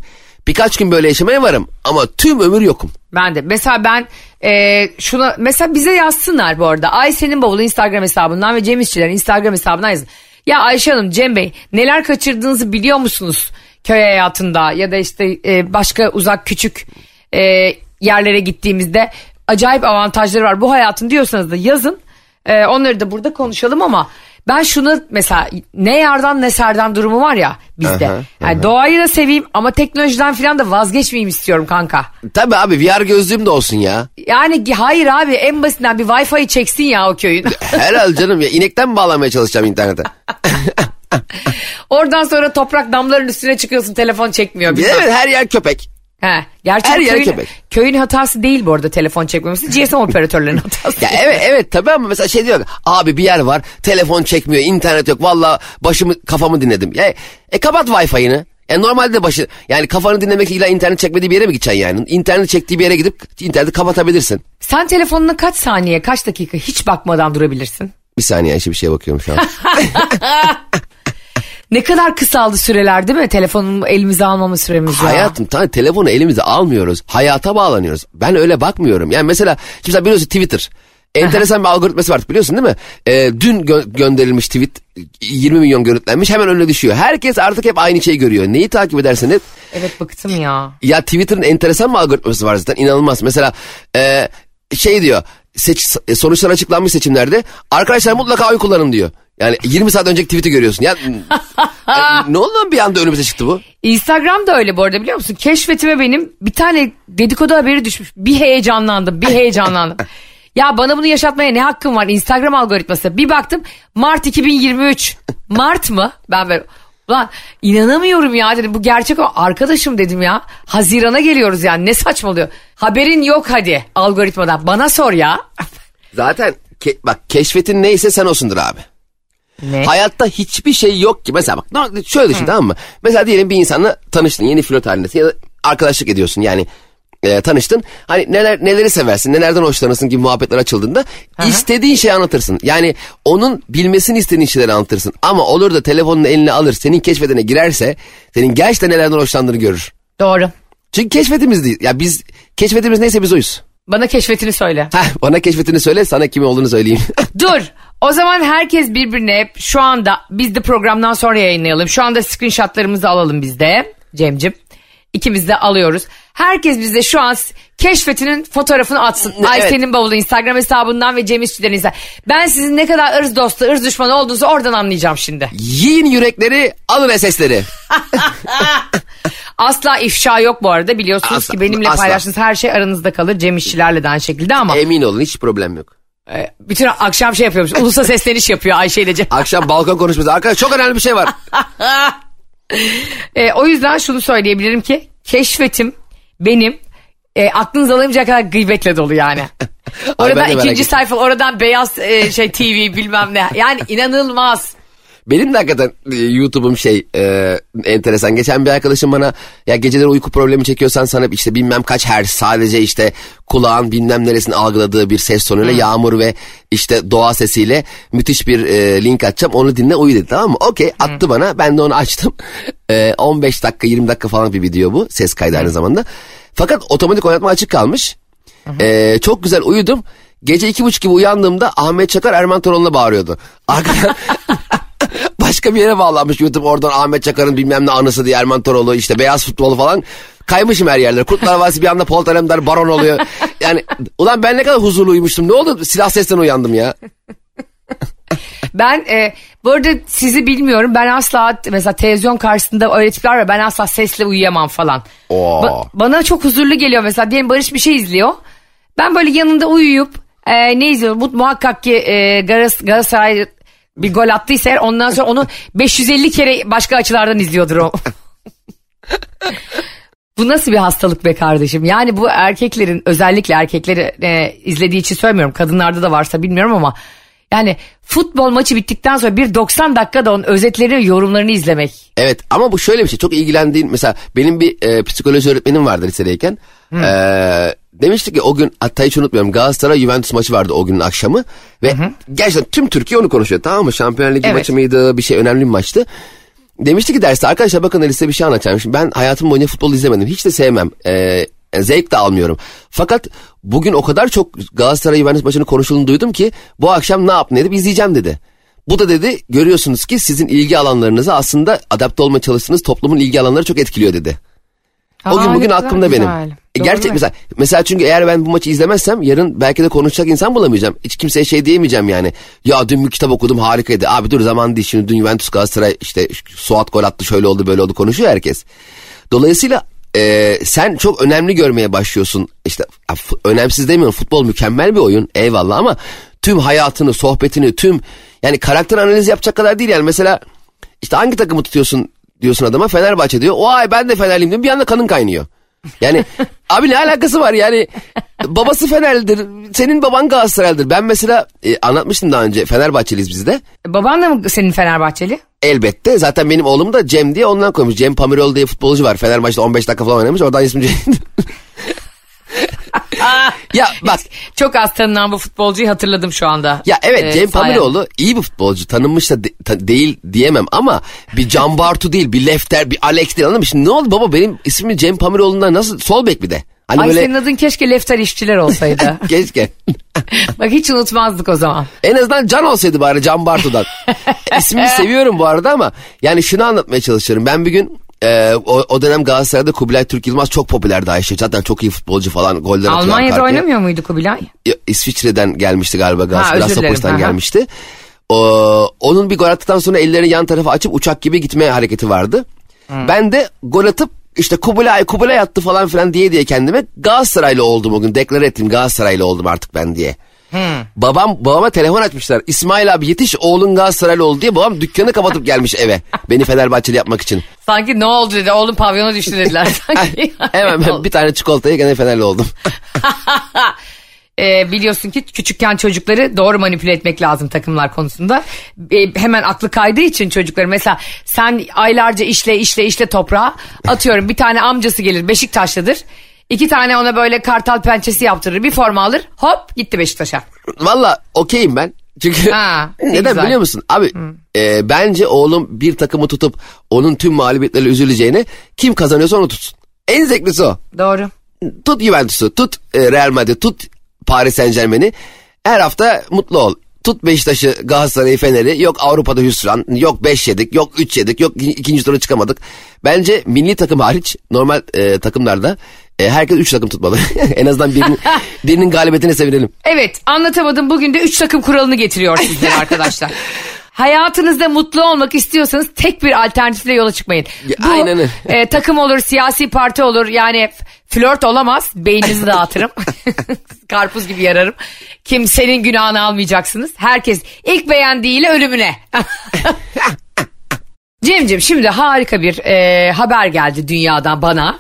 birkaç gün böyle yaşamaya varım. Ama tüm ömür yokum. Ben de. Mesela ben e, şuna mesela bize yazsınlar bu arada. Ayşe'nin bavulu Instagram hesabından ve Cem İşçilerin Instagram hesabından yazın. Ya Ayşe Hanım, Cem Bey neler kaçırdığınızı biliyor musunuz köy hayatında ya da işte e, başka uzak küçük e, yerlere gittiğimizde acayip avantajları var bu hayatın diyorsanız da yazın. E, onları da burada konuşalım ama ben şunu mesela ne yardan ne serden durumu var ya bizde. Aha, Yani doğayı da seveyim ama teknolojiden falan da vazgeçmeyeyim istiyorum kanka. Tabii abi VR gözlüğüm de olsun ya. Yani hayır abi en basitinden bir Wi-Fi çeksin ya o köyün. Herhalde canım ya inekten mi bağlamaya çalışacağım internete? Oradan sonra toprak damların üstüne çıkıyorsun telefon çekmiyor. bilmem. evet her yer köpek. He, gerçi Her yer köyün, köpek. köyün hatası değil bu arada telefon çekmemesi. GSM operatörlerinin hatası. Ya evet evet tabii ama mesela şey diyor abi bir yer var telefon çekmiyor internet yok valla başımı kafamı dinledim. Ya, e kapat wifi'ını. E normalde başı yani kafanı dinlemek illa internet çekmediği bir yere mi gideceksin yani? İnternet çektiği bir yere gidip interneti kapatabilirsin. Sen telefonuna kaç saniye kaç dakika hiç bakmadan durabilirsin? Bir saniye Ayşe bir şeye bakıyorum şu an. Ne kadar kısaldı süreler değil mi? Telefonun elimize almama süremiz ya. Hayatım tamam telefonu elimize almıyoruz. Hayata bağlanıyoruz. Ben öyle bakmıyorum. Yani mesela şimdi sen biliyorsun Twitter. Enteresan bir algoritması var biliyorsun değil mi? Ee, dün gö- gönderilmiş tweet 20 milyon görüntülenmiş hemen önüne düşüyor. Herkes artık hep aynı şeyi görüyor. Neyi takip edersen et. Evet bıktım ya. Ya Twitter'ın enteresan bir algoritması var zaten inanılmaz. Mesela e, şey diyor seç, sonuçlar açıklanmış seçimlerde arkadaşlar mutlaka oy kullanın diyor. Yani 20 saat önceki tweet'i görüyorsun. Ya, ne oldu lan bir anda önümüze çıktı bu? Instagram da öyle bu arada biliyor musun? Keşfetime benim bir tane dedikodu haberi düşmüş. Bir heyecanlandım, bir heyecanlandım. ya bana bunu yaşatmaya ne hakkım var? Instagram algoritması. Bir baktım Mart 2023. Mart mı? Ben böyle Ulan inanamıyorum ya dedim bu gerçek o arkadaşım dedim ya. Hazirana geliyoruz yani ne saçmalıyor. Haberin yok hadi algoritmadan bana sor ya. Zaten ke- bak keşfetin neyse sen olsundur abi. Ne? Hayatta hiçbir şey yok ki. Mesela bak şöyle düşün tamam mı? Mesela diyelim bir insanla tanıştın yeni flört halindesin ya da arkadaşlık ediyorsun yani e, tanıştın. Hani neler neleri seversin, nelerden hoşlanırsın gibi muhabbetler açıldığında istediğin şeyi anlatırsın. Yani onun bilmesini istediğin şeyleri anlatırsın. Ama olur da telefonunu eline alır, senin keşfetine girerse senin gerçekten nelerden hoşlandığını görür. Doğru. Çünkü keşfetimiz değil. Ya biz keşfetimiz neyse biz oyuz. Bana keşfetini söyle. Heh, bana keşfetini söyle sana kim olduğunu söyleyeyim. Dur. O zaman herkes birbirine şu anda biz de programdan sonra yayınlayalım. Şu anda screenshotlarımızı alalım biz de Cem'cim. İkimiz de alıyoruz. Herkes bize şu an keşfetinin fotoğrafını atsın. Evet. Ayşe'nin bavulu Instagram hesabından ve Cem İşçilerin Instagram. Ben sizin ne kadar ırz dostu, ırz düşmanı olduğunuzu oradan anlayacağım şimdi. Yiyin yürekleri, alın sesleri. Asla ifşa yok bu arada. Biliyorsunuz Asla, ki benimle asla. paylaştığınız her şey aranızda kalır. Cem İşçilerle de aynı şekilde ama Emin olun hiç problem yok. e, bütün akşam şey yapıyormuş. Ulusa sesleniş yapıyor Ayşe ile Cem. Akşam balkon konuşması. Arkadaşlar çok önemli bir şey var. E, o yüzden şunu söyleyebilirim ki keşfetim benim e, aklınız alamayacak kadar gıybetle dolu yani. Oradan ikinci sayfa oradan beyaz e, şey TV bilmem ne. Yani inanılmaz. Benim de hakikaten e, YouTube'um şey e, enteresan. Geçen bir arkadaşım bana ya geceleri uyku problemi çekiyorsan sana işte bilmem kaç hertz sadece işte kulağın bilmem neresini algıladığı bir ses tonuyla yağmur ve işte doğa sesiyle müthiş bir e, link atacağım. Onu dinle uyu dedi tamam mı? Okey attı bana ben de onu açtım. E, 15 dakika 20 dakika falan bir video bu ses kaydı aynı zamanda. Fakat otomatik oynatma açık kalmış. E, çok güzel uyudum. Gece iki buçuk gibi uyandığımda Ahmet Çakar Erman Toroğlu'na bağırıyordu. Arkadan başka bir yere bağlanmış YouTube oradan Ahmet Çakar'ın bilmem ne anısı diye Erman Toroğlu işte beyaz futbolu falan. Kaymışım her yerlere. Kurtlar Vadisi bir anda Polat Alemdar baron oluyor. Yani ulan ben ne kadar huzurlu uyumuştum. Ne oldu? Silah sesten uyandım ya. Ben e, bu arada sizi bilmiyorum. Ben asla mesela televizyon karşısında öyle tipler var. Ben asla sesle uyuyamam falan. Oo. Ba- bana çok huzurlu geliyor mesela. Diyelim Barış bir şey izliyor. Ben böyle yanında uyuyup e, ne izliyorum? Bu muhakkak ki e, Galatasaray bir gol attıysa eğer ondan sonra onu 550 kere başka açılardan izliyordur o. Bu nasıl bir hastalık be kardeşim? Yani bu erkeklerin özellikle erkekleri e, izlediği için söylemiyorum. Kadınlarda da varsa bilmiyorum ama yani futbol maçı bittikten sonra bir 90 dakikada onun özetlerini, yorumlarını izlemek. Evet ama bu şöyle bir şey çok ilgilendiğin mesela benim bir e, psikoloji öğretmenim vardı lisedeyken. E, demişti ki o gün hatta hiç unutmuyorum Galatasaray Juventus maçı vardı o günün akşamı ve gerçekten tüm Türkiye onu konuşuyor tamam mı Şampiyonlar Ligi Evet. maçı mıydı bir şey önemli bir maçtı. Demişti ki derste arkadaşlar bakın size bir şey anlatacağım. Şimdi ben hayatım boyunca futbol izlemedim. Hiç de sevmem. Ee, zevk de almıyorum. Fakat bugün o kadar çok Galatasaray Juventus maçını konuşulduğunu duydum ki bu akşam ne yap ne edip izleyeceğim dedi. Bu da dedi görüyorsunuz ki sizin ilgi alanlarınızı aslında adapte olmaya çalıştığınız toplumun ilgi alanları çok etkiliyor dedi. O gün bugün aklımda benim. güzel. E, Doğru Gerçek mesela mesela çünkü eğer ben bu maçı izlemezsem yarın belki de konuşacak insan bulamayacağım. Hiç kimseye şey diyemeyeceğim yani. Ya dün bir kitap okudum harikaydı. Abi dur zaman değil şimdi dün Juventus Galatasaray işte Suat gol attı şöyle oldu böyle oldu konuşuyor herkes. Dolayısıyla e, sen çok önemli görmeye başlıyorsun. İşte önemsiz demiyorum futbol mükemmel bir oyun eyvallah ama tüm hayatını sohbetini tüm yani karakter analizi yapacak kadar değil yani mesela işte hangi takımı tutuyorsun diyorsun adama Fenerbahçe diyor. O ay ben de Fenerliyim diyor bir anda kanın kaynıyor. Yani abi ne alakası var yani babası Fenerlidir senin baban Galatasaraylıdır. Ben mesela e, anlatmıştım daha önce Fenerbahçeliyiz biz de. Baban da mı senin Fenerbahçeli? Elbette zaten benim oğlum da Cem diye ondan koymuş. Cem Pamirol diye futbolcu var. Fenerbahçe'de 15 dakika falan oynamış. Oradan ismi Cem. ya bak Çok az tanınan bu futbolcuyu hatırladım şu anda. ya evet Ee, Cem. Pamiroğlu iyi bir futbolcu. Tanınmış da de- ta- değil diyemem ama bir Can Bartu değil, bir Lefter, bir Alex değil anladın mı? Şimdi ne oldu baba benim ismim Cem Pamiroğlu'ndan nasıl sol bek bir de. Hani Ay böyle senin adın keşke Lefter işçiler olsaydı. keşke. Bak hiç unutmazdık o zaman. En azından Can olsaydı bari Can Bartu'dan. İsmini seviyorum bu arada ama yani şunu anlatmaya çalışıyorum. Ben bir gün e, o, o dönem Galatasaray'da Kubilay Türk Yılmaz çok popülerdi Ayşe. Zaten çok iyi futbolcu falan goller atıyor. Almanya'da oynamıyor muydu Kubilay? İsviçre'den gelmişti galiba Galatasaray. Aha. gelmişti. O, onun bir gol attıktan sonra ellerini yan tarafa açıp uçak gibi gitme hareketi vardı. Ben de gol atıp işte Kubilay Kubilay attı falan filan diye diye kendime Galatasaraylı oldum o gün. Deklare ettim Galatasaraylı oldum artık ben diye. Babam babama telefon açmışlar. İsmail abi yetiş oğlun Galatasaraylı oldu diye babam dükkanı kapatıp gelmiş eve. Beni Fenerbahçeli yapmak için. Sanki ne oldu dedi oğlum pavyona düştü dediler. Sanki. Hemen ben bir tane çikolataya gene Fenerli oldum. Ee, biliyorsun ki küçükken çocukları doğru manipüle etmek lazım takımlar konusunda. Ee, hemen aklı kaydığı için çocukları mesela sen aylarca işle işle işle toprağa atıyorum bir tane amcası gelir Beşiktaşlıdır. İki tane ona böyle kartal pençesi yaptırır bir forma alır hop gitti Beşiktaş'a. Valla okeyim ben. Çünkü Ha, ne neden güzel. biliyor musun? Abi e, bence oğlum bir takımı tutup onun tüm mağlubiyetleriyle üzüleceğine kim kazanıyorsa onu tutsun. En zevklisi o. Doğru. Tut Juventus'u, tut e, Real Madrid, tut Paris Saint Germain'i. Her hafta mutlu ol. Tut Beşiktaş'ı, Galatasaray'ı, Fener'i. Yok Avrupa'da hüsran, yok 5 yedik, yok 3 yedik, yok ikinci tura çıkamadık. Bence milli takım hariç normal e, takımlarda e, herkes 3 takım tutmalı. en azından birinin, birinin galibiyetine sevinelim. Evet anlatamadım bugün de 3 takım kuralını getiriyor sizlere arkadaşlar. Hayatınızda mutlu olmak istiyorsanız tek bir alternatifle yola çıkmayın. Ya, Bu aynen öyle. e, takım olur, siyasi parti olur yani flört olamaz. Beyninizi dağıtırım. Karpuz gibi yararım. Kimsenin günahını almayacaksınız. Herkes ilk beğendiğiyle ölümüne. Cemcim şimdi harika bir e, haber geldi dünyadan bana.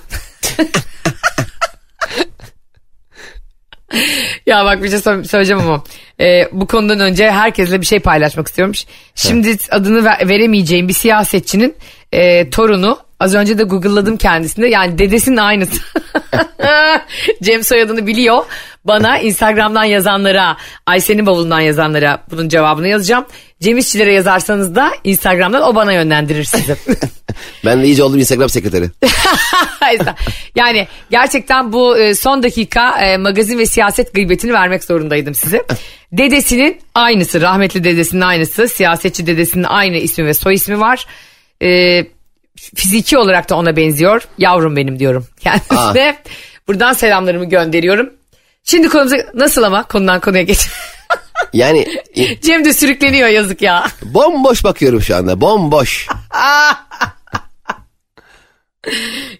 Ya bak bir şey sö- söyleyeceğim ama e, bu konudan önce herkesle bir şey paylaşmak istiyorum. Şimdi adını ver- veremeyeceğim bir siyasetçinin e, torunu az önce de google'ladım kendisini yani dedesinin aynısı. Cem soyadını biliyor. Bana Instagram'dan yazanlara, Ayşe'nin bavulundan yazanlara bunun cevabını yazacağım. Cem İşçilere yazarsanız da Instagram'dan o bana yönlendirir sizi. Ben de iyice oldum Instagram sekreteri. yani gerçekten bu e, son dakika e, magazin ve siyaset gıybetini vermek zorundaydım size. Dedesinin aynısı, rahmetli dedesinin aynısı, siyasetçi dedesinin aynı ismi ve soy ismi var. E, fiziki olarak da ona benziyor. Yavrum benim diyorum kendisine. Buradan selamlarımı gönderiyorum. Şimdi konumuza nasıl ama konudan konuya geç. Yani e, Cem de sürükleniyor yazık ya. bomboş bakıyorum şu anda bomboş.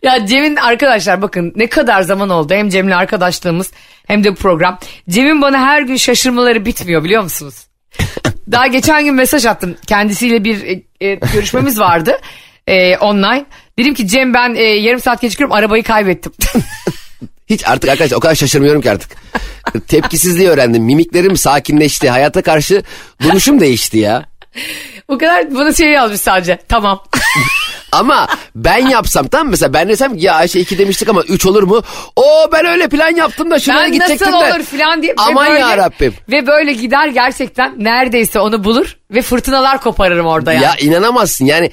Ya Cem'in arkadaşlar bakın ne kadar zaman oldu hem Cem'le arkadaşlığımız hem de bu program. Cem'in bana her gün şaşırmaları bitmiyor biliyor musunuz? Daha geçen gün mesaj attım. Kendisiyle bir e, e, görüşmemiz vardı e, online. Dedim ki Cem ben e, yarım saat gecikiyorum arabayı kaybettim. Hiç artık arkadaşlar o kadar şaşırmıyorum ki artık. Tepkisizliği öğrendim. Mimiklerim sakinleşti. Hayata karşı duruşum değişti ya. o kadar bana şey yazmış sadece. Tamam. Ama ben yapsam tamam mı? mesela ben desem ki ya Ayşe 2 demiştik ama 3 olur mu? O ben öyle plan yaptım da şuraya ben gidecektim nasıl de. olur falan diye. Aman böyle- ya Rabbim. Ve böyle gider gerçekten neredeyse onu bulur ve fırtınalar koparırım orada yani. Ya inanamazsın yani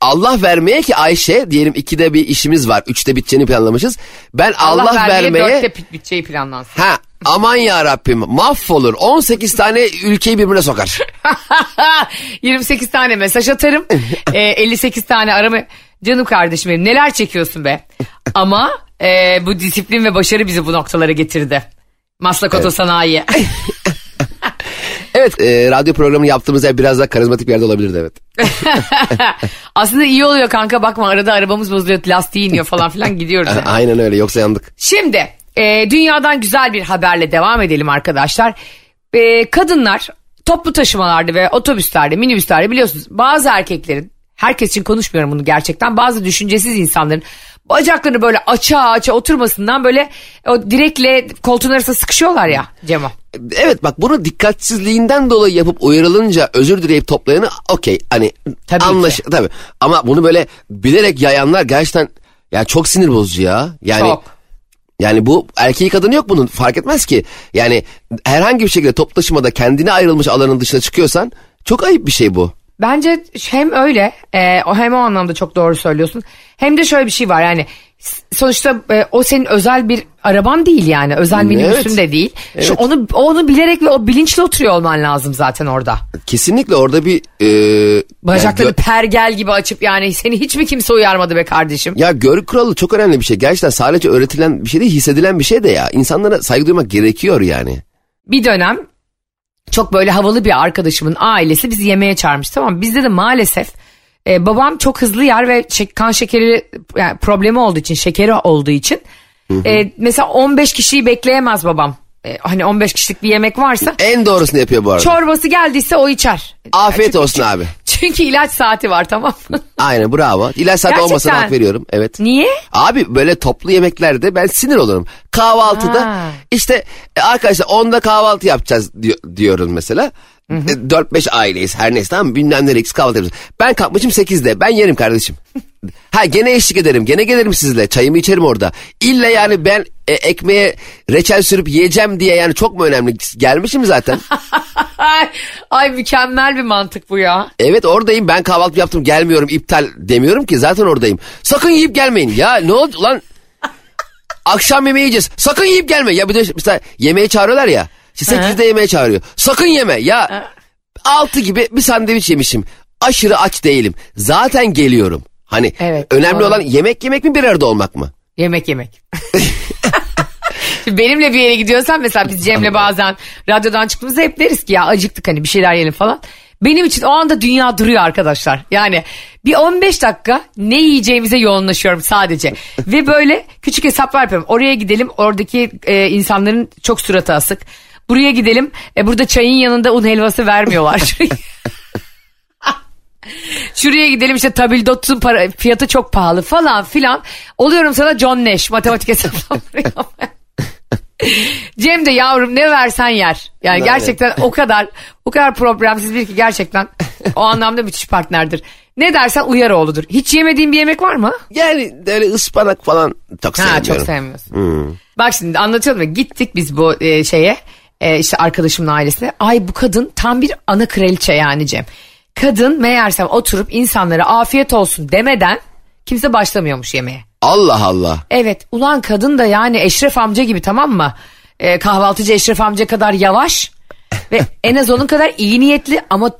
Allah vermeye ki Ayşe diyelim 2'de bir işimiz var 3'te biteceğini planlamışız. Ben Allah, vermeye, dörtte pit- biteceği planlansın. ha aman ya Rabbim mahvolur 18 tane ülkeyi birbirine sokar. 28 tane mesaj atarım. e, 58 tane arama. Canım kardeşim benim neler çekiyorsun be. Ama e, bu disiplin ve başarı bizi bu noktalara getirdi. Maslak Oto Sanayi. Evet e, radyo programını yaptığımız yer biraz daha karizmatik bir yerde olabilirdi evet. Aslında iyi oluyor kanka bakma arada arabamız bozuluyor lastiği iniyor falan filan gidiyoruz. yani. Aynen öyle yoksa yandık. Şimdi e, dünyadan güzel bir haberle devam edelim arkadaşlar. E, kadınlar toplu taşımalarda ve otobüslerde minibüslerde biliyorsunuz bazı erkeklerin herkes için konuşmuyorum bunu gerçekten bazı düşüncesiz insanların bacaklarını böyle açığa açığa oturmasından böyle o direkle koltuğun arasında sıkışıyorlar ya Cemo. Evet bak bunu dikkatsizliğinden dolayı yapıp uyarılınca özür dileyip toplayanı okey hani Tabii anlaş ki. tabii ama bunu böyle bilerek yayanlar gerçekten ya çok sinir bozucu ya. Yani Çok. Yani bu erkeği kadını yok bunun fark etmez ki. Yani herhangi bir şekilde toplu taşımada kendine ayrılmış alanın dışına çıkıyorsan çok ayıp bir şey bu. Bence hem öyle e, hem o anlamda çok doğru söylüyorsun. Hem de şöyle bir şey var yani sonuçta e, o senin özel bir araban değil yani özel minibüsün Evet. de değil. Şu Evet. onu onu bilerek ve o bilinçli oturuyor olman lazım zaten orada. Kesinlikle orada bir e, Bacakları yani pergel gibi açıp yani seni hiç mi kimse uyarmadı be kardeşim? ya görgü kuralı çok önemli bir şey. Gerçekten sadece öğretilen bir şey değil hissedilen bir şey de ya. İnsanlara saygı duymak gerekiyor yani. Bir dönem çok böyle havalı bir arkadaşımın ailesi bizi yemeğe çağırmış tamam? Bizde de maalesef e, babam çok hızlı yer ve kan şekeri yani problemi olduğu için şekeri olduğu için e, mesela 15 kişiyi bekleyemez babam. E, hani 15 kişilik bir yemek varsa En doğrusunu yapıyor bu arada. çorbası geldiyse o içer. Afiyet Çünkü- olsun abi. Çünkü ilaç saati var tamam mı? Aynen bravo. İlaç saati Gerçekten. olmasına hak veriyorum. Evet. Niye? Abi böyle toplu yemeklerde ben sinir olurum. Kahvaltıda Ha. işte e, arkadaşlar 10'da kahvaltı yapacağız diyor, diyoruz mesela. E, 4-5 aileyiz her neyse tamam mı? Bilmem nereye gideceğiz, kahvaltı yapacağız. Ben kalkmışım 8'de ben yerim kardeşim. ha gene eşlik ederim gene gelirim sizle çayımı içerim orada. İlla yani ben e, ekmeğe reçel sürüp yiyeceğim diye yani çok mu önemli? Gelmişim zaten. Ay, ay mükemmel bir mantık bu ya. Evet oradayım ben kahvaltı yaptım gelmiyorum iptal demiyorum ki zaten oradayım. Sakın yiyip gelmeyin ya ne oldu lan akşam yemeği yiyeceğiz sakın yiyip gelme ya bir de mesela yemeğe çağırıyorlar ya işte 8'de yemeğe çağırıyor sakın yeme ya 6 gibi bir sandviç yemişim aşırı aç değilim zaten geliyorum. Hani Evet, önemli doğru. olan yemek yemek mi bir arada olmak mı? Yemek yemek. Benimle bir yere gidiyorsan mesela biz Cem'le bazen radyodan çıktığımızda hep deriz ki ya acıktık hani bir şeyler yiyelim falan. Benim için o anda dünya duruyor arkadaşlar. Yani bir 15 dakika ne yiyeceğimize yoğunlaşıyorum sadece. Ve böyle küçük hesaplar yapıyorum. Oraya gidelim oradaki e, insanların çok suratı asık. Buraya gidelim e, burada çayın yanında un helvası vermiyorlar. Şuraya gidelim işte tabildotun para, fiyatı çok pahalı falan filan. Oluyorum sana John Nash matematik hesaplamaları. Cem de yavrum ne versen yer. Yani Aynen. gerçekten o kadar o kadar problemsiz bir ki gerçekten o anlamda müthiş partnerdir. Ne dersen uyar oğludur. Hiç yemediğin bir yemek var mı? Yani öyle ıspanak falan çok Ha sevmiyorum. çok sevmiyorsun. Bak şimdi anlatıyorum ya gittik biz bu e, şeye e, işte arkadaşımın ailesine. Ay bu kadın tam bir ana kraliçe yani Cem. Kadın meğersem oturup insanlara afiyet olsun demeden kimse başlamıyormuş yemeğe. Allah Allah. Evet ulan kadın da yani Eşref amca gibi tamam mı? E, kahvaltıcı Eşref amca kadar yavaş ve en az onun kadar iyi niyetli ama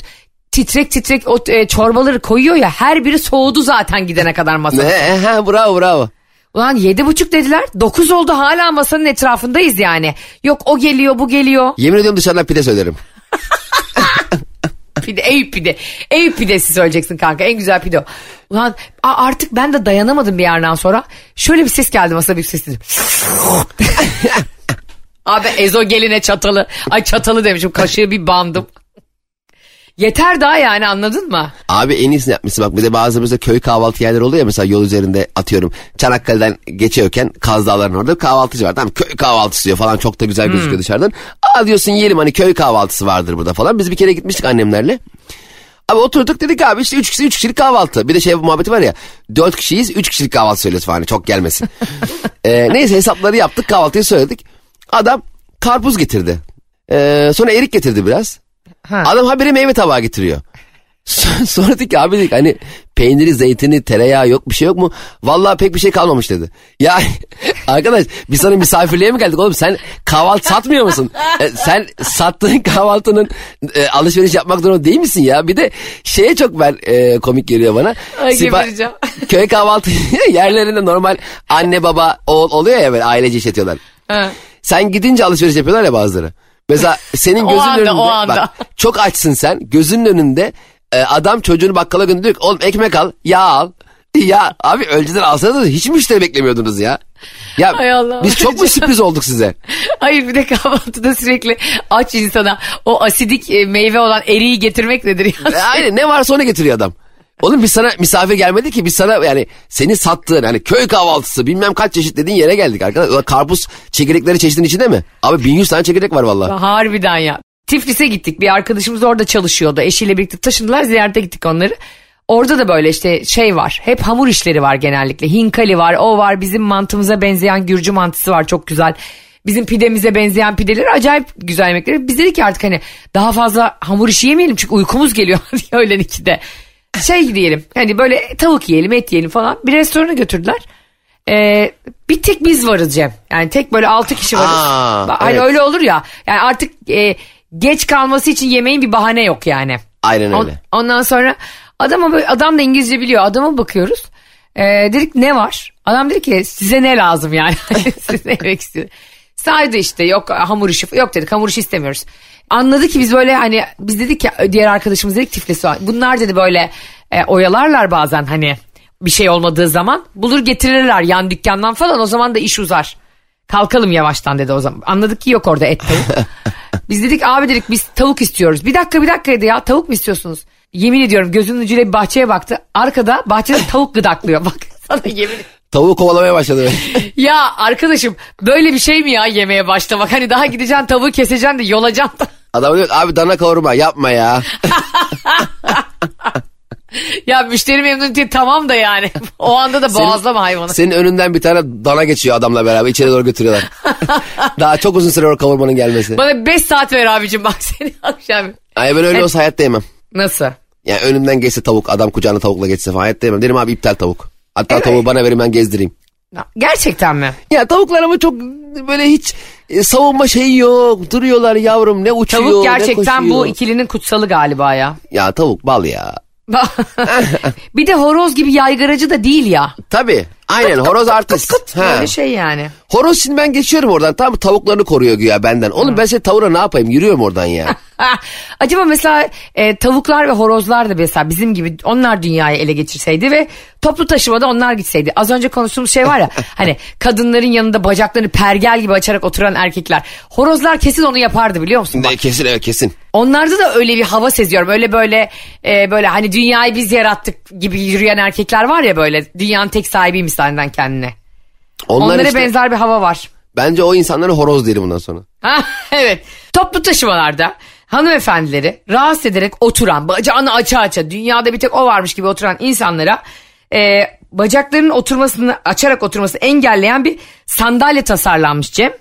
titrek titrek o e, çorbaları koyuyor ya her biri soğudu zaten gidene kadar masaya. Ne? Ha, bravo bravo. Ulan yedi buçuk dediler. Dokuz oldu hala masanın etrafındayız yani. Yok o geliyor bu geliyor. Yemin ediyorum dışarıdan pide söylerim. Pide, Eyüp pide. Eyüp pidesi söyleyeceksin kanka. En güzel pide o. Ulan a- artık ben de dayanamadım bir yerden sonra. Şöyle bir ses geldi masa bir ses dedim. Abi ezo geline çatalı. Ay çatalı demişim kaşığı bir bandım. Yeter daha yani anladın mı? Abi en iyisini yapmışsın bak bir de bazı mesela köy kahvaltı yerleri oluyor ya mesela yol üzerinde atıyorum Çanakkale'den geçiyorken Kaz Dağları'nın orada kahvaltıcı var tamam köy kahvaltısı diyor falan çok da güzel gözüküyor dışarıdan. Aa diyorsun yiyelim hani köy kahvaltısı vardır burada falan biz bir kere gitmiştik annemlerle. Abi oturduk dedik abi işte 3 kişi 3 kişilik kahvaltı. Bir de şey muhabbeti var ya 4 kişiyiz 3 kişilik kahvaltı söylüyoruz falan çok gelmesin. Ee, neyse hesapları yaptık kahvaltıyı söyledik. Adam karpuz getirdi. Ee, sonra erik getirdi biraz. Ha. Adam haberi meyve tabağı getiriyor. Sonra- dedik ki abi dedik hani peyniri, zeytini, tereyağı yok bir şey yok mu? Vallahi pek bir şey kalmamış dedi. Ya arkadaş biz sana misafirliğe mi geldik oğlum sen kahvaltı satmıyor musun? E, sen sattığın kahvaltının e, alışveriş yapmak zorunda değil misin ya? Bir de şeye çok ben e, komik geliyor bana. Ay, Sipa- köy kahvaltı yerlerinde normal anne baba oğul oluyor ya böyle ailece işletiyorlar. Ha. Sen gidince alışveriş yapıyorlar ya bazıları. Mesela senin gözünün anda, önünde anda. bak çok açsın sen gözünün önünde e, adam çocuğunu bakkala gönderiyor oğlum ekmek al yağ al. Ya abi önceden alsanız hiç müşteri beklemiyordunuz ya. Ya Hay Allah. biz çok mu sürpriz olduk size? Hayır bir de kahvaltıda sürekli aç insana o asidik e, meyve olan eriği getirmek nedir E, ya? Aynen ne varsa onu getiriyor adam. Oğlum biz sana misafir gelmedi ki biz sana yani seni sattığın hani köy kahvaltısı bilmem kaç çeşit dediğin yere geldik arkadaşlar. Karpuz çekirdekleri çeşidin içinde mi? Abi 1100 tane çekirdek var vallahi. Harbiden ya. Tiflis'e gittik. Bir arkadaşımız orada çalışıyordu. Eşiyle birlikte taşındılar. Ziyarete gittik onları. Orada da böyle işte şey var. Hep hamur işleri var genellikle. Hinkali var, o var. Bizim mantımıza benzeyen Gürcü mantısı var. Çok güzel. Bizim pidemize benzeyen pideleri acayip güzel yemekleri. Biz dedik ki artık hani daha fazla hamur işi yemeyelim çünkü uykumuz geliyor öğlen ikide. Şey diyelim hani böyle tavuk yiyelim et yiyelim falan. Bir restorana götürdüler. Ee, bir tek biz varız Cem. Yani tek böyle altı kişi varız. Aa, Ba- hani evet. öyle olur ya. Yani artık e, geç kalması için yemeğin bir bahane yok yani. Aynen On- öyle. ondan sonra adama böyle, adam da İngilizce biliyor. Adama bakıyoruz. Ee, dedik ne var? Adam dedi ki size ne lazım yani? Siz ne yemek istiyorsunuz? Saydı işte yok hamur işi yok dedik hamur işi istemiyoruz. Anladı ki biz böyle hani biz dedik ki diğer arkadaşımız dedik tiflesi var. Bunlar dedi böyle e, oyalarlar bazen hani bir şey olmadığı zaman bulur getirirler yan dükkandan falan o zaman da iş uzar. Kalkalım yavaştan dedi o zaman. Anladık ki yok orada et tavuk. Biz dedik abi dedik biz tavuk istiyoruz. Bir dakika bir dakika dedi ya tavuk mu istiyorsunuz? Yemin ediyorum gözünün ucuyla bir bahçeye baktı. Arkada bahçede tavuk gıdaklıyor. Bak sana yemin Tavuğu kovalamaya başladı. Ya arkadaşım böyle bir şey mi ya yemeye başlamak? Hani daha gideceksin tavuğu keseceksin de yolacaksın da. Adam diyor abi dana kavurma yapma ya. ya müşteri memnuniyeti tamam da yani. O anda da boğazlama hayvanı. Senin önünden bir tane dana geçiyor adamla beraber içeri doğru götürüyorlar. Daha çok uzun süre o kavurmanın gelmesi. Bana 5 saat ver abicim bak seni akşam. Ay ben öyle Evet. olsa hayatta yemem. Nasıl? Yani önümden geçse tavuk adam kucağına tavukla geçse falan hayatta yemem. Derim abi iptal tavuk. Hatta Evet. tavuğu bana verin ben gezdireyim. Gerçekten mi? Ya tavuklar ama çok böyle hiç e, savunma şeyi yok. Duruyorlar yavrum ne uçuyor Tavuk ne gerçekten bu koşuyor. ikilinin kutsalı galiba ya. Ya tavuk bal ya. bir de horoz gibi yaygaracı da değil ya. Tabii aynen horoz artist. Ha. Böyle şey yani. Horoz şimdi ben geçiyorum oradan tam tavuklarını koruyor güya benden. Oğlum ben senin tavuğuna ne yapayım yürüyorum oradan ya. Acaba mesela e, tavuklar ve horozlar da mesela bizim gibi onlar dünyayı ele geçirseydi ve toplu taşımada onlar gitseydi. Az önce konuştuğumuz şey var ya hani kadınların yanında bacaklarını pergel gibi açarak oturan erkekler. Horozlar kesin onu yapardı biliyor musun? Ne, kesin evet kesin. onlarda da öyle bir hava seziyorum. Öyle böyle e, böyle hani dünyayı biz yarattık gibi yürüyen erkekler var ya böyle dünyanın tek sahibiymiş senden kendine. Onlar Onlara işte, benzer bir hava var. bence o insanlara horoz derim bundan sonra. Evet. Toplu taşımalarda hanımefendileri rahatsız ederek oturan, bacağını aça aça, dünyada bir tek o varmış gibi oturan insanlara e, bacaklarının oturmasını, açarak oturmasını engelleyen bir sandalye tasarlanmış Cem.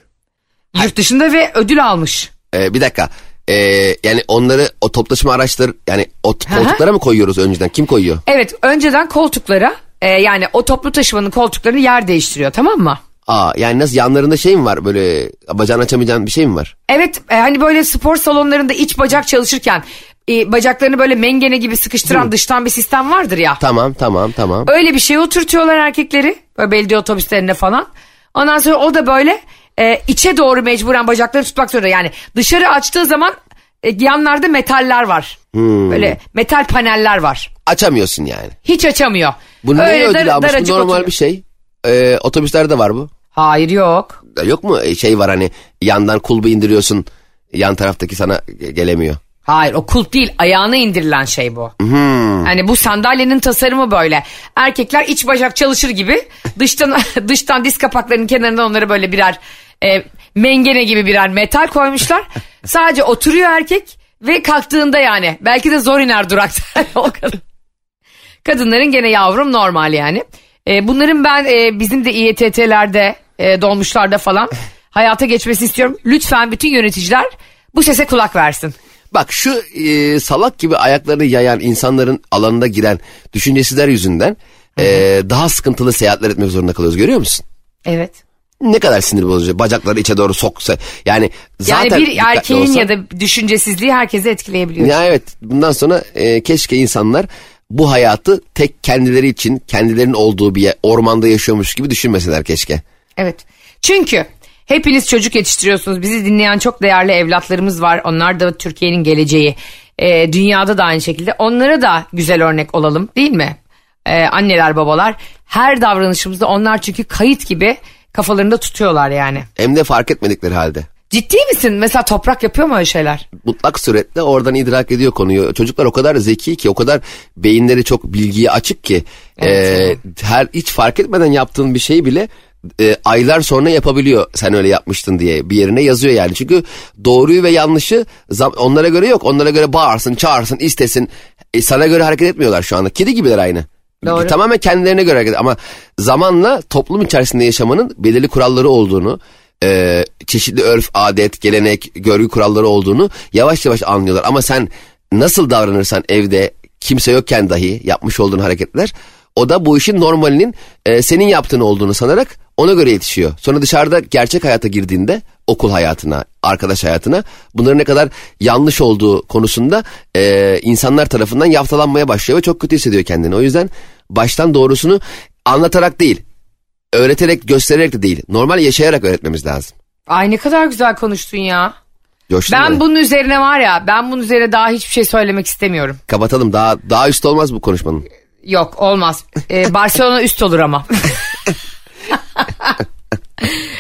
Yurt dışında ve ödül almış. Ee, bir dakika. Ee, yani onları o toplaşma araçları yani o koltuklara mı koyuyoruz önceden? Kim koyuyor? Evet önceden koltuklara e, yani o toplu taşımanın koltuklarını yer değiştiriyor tamam mı? Aa yani nasıl yanlarında şey mi var böyle bacağını açamayacağın bir şey mi var? Evet e, hani böyle spor salonlarında iç bacak çalışırken e, bacaklarını böyle mengene gibi sıkıştıran dıştan bir sistem vardır ya. Tamam tamam tamam. Öyle bir şey oturtuyorlar erkekleri. Böyle belediye otobüslerine falan. Ondan sonra o da böyle e, içe doğru mecburen bacaklarını tutmak zorunda. Yani dışarı açtığı zaman e, yanlarda metaller var. Hmm. Böyle metal paneller var. Açamıyorsun yani. Hiç açamıyor. Bu neye Öyle ödül dar- almış? Bu daracık normal oturuyor. bir şey. Ee, otobüslerde var bu. Hayır yok. Yok mu Ee, şey var hani yandan kulbu indiriyorsun yan taraftaki sana ge- gelemiyor. Hayır o kulp değil ayağına indirilen şey bu. Hani bu sandalyenin tasarımı böyle. Erkekler iç bacak çalışır gibi dıştan dıştan diz kapaklarının kenarından onları böyle birer e, mengene gibi birer metal koymuşlar. Sadece oturuyor erkek ve kalktığında yani belki de zor iner durakta o kadar. Kadınların gene yavrum normal yani. E, bunların ben e, bizim de İETT'lerde e, dolmuşlarda falan hayata geçmesi istiyorum. Lütfen bütün yöneticiler bu sese kulak versin. Bak şu e, salak gibi ayaklarını yayan insanların alanına giren düşüncesizler yüzünden e, daha sıkıntılı seyahatler etmek zorunda kalıyoruz görüyor musun? Evet. Ne kadar sinir bozucu bacakları içe doğru soksa yani zaten Yani bir dikkatli erkeğin olsan- ya da düşüncesizliği herkesi etkileyebiliyor. Ya evet bundan sonra e, keşke insanlar bu hayatı tek kendileri için kendilerinin olduğu bir yer, ormanda yaşıyormuş gibi düşünmeseler keşke. Evet. Çünkü hepiniz çocuk yetiştiriyorsunuz. Bizi dinleyen çok değerli evlatlarımız var. Onlar da Türkiye'nin geleceği. Ee, dünyada da aynı şekilde. Onlara da güzel örnek olalım değil mi? Ee, anneler babalar. Her davranışımızda onlar çünkü kayıt gibi kafalarında tutuyorlar yani. Hem de fark etmedikleri halde. Ciddi misin? Mesela toprak yapıyor mu öyle şeyler? Mutlak suretle oradan idrak ediyor konuyu. Çocuklar o kadar zeki ki o kadar beyinleri çok bilgiye açık ki Evet. e, her hiç fark etmeden yaptığın bir şeyi bile e, aylar sonra yapabiliyor sen öyle yapmıştın diye bir yerine yazıyor yani. Çünkü doğruyu ve yanlışı zam- onlara göre yok. Onlara göre bağırsın, çağırsın, istesin. E, sana göre hareket etmiyorlar şu anda. Kedi gibiler aynı. Doğru. Tamamen kendilerine göre hareket ama zamanla toplum içerisinde yaşamanın belirli kuralları olduğunu, e, çeşitli örf, adet, gelenek, görgü kuralları olduğunu yavaş yavaş anlıyorlar. Ama sen nasıl davranırsan evde kimse yokken dahi yapmış olduğun hareketler o da bu işin normalinin e, senin yaptığın olduğunu sanarak ona göre yetişiyor. Sonra dışarıda gerçek hayata girdiğinde okul hayatına, arkadaş hayatına bunların ne kadar yanlış olduğu konusunda e, insanlar tarafından yaftalanmaya başlıyor ve çok kötü hissediyor kendini. O yüzden baştan doğrusunu anlatarak değil, öğreterek, göstererek de değil, normal yaşayarak öğretmemiz lazım. Ay ne kadar güzel konuştun ya. Coştun Ben mu? bunun üzerine var ya ben bunun üzerine daha hiçbir şey söylemek istemiyorum. Kapatalım daha daha üst olmaz bu konuşmanın. Yok olmaz. Ee, Barcelona üst olur ama.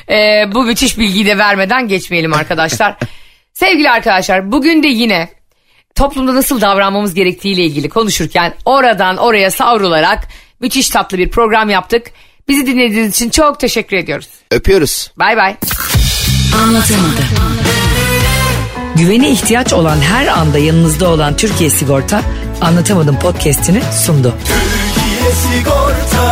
Ee, bu müthiş bilgiyi de vermeden geçmeyelim arkadaşlar. Sevgili arkadaşlar bugün de yine toplumda nasıl davranmamız gerektiğiyle ilgili konuşurken oradan oraya savrularak müthiş tatlı bir program yaptık. Bizi dinlediğiniz için çok teşekkür ediyoruz. Öpüyoruz. Bay bay. Anlatamadım. Güvene ihtiyaç olan her anda yanınızda olan Türkiye Sigorta Anlatamadım podcast'ini sundu. Türkiye Sigorta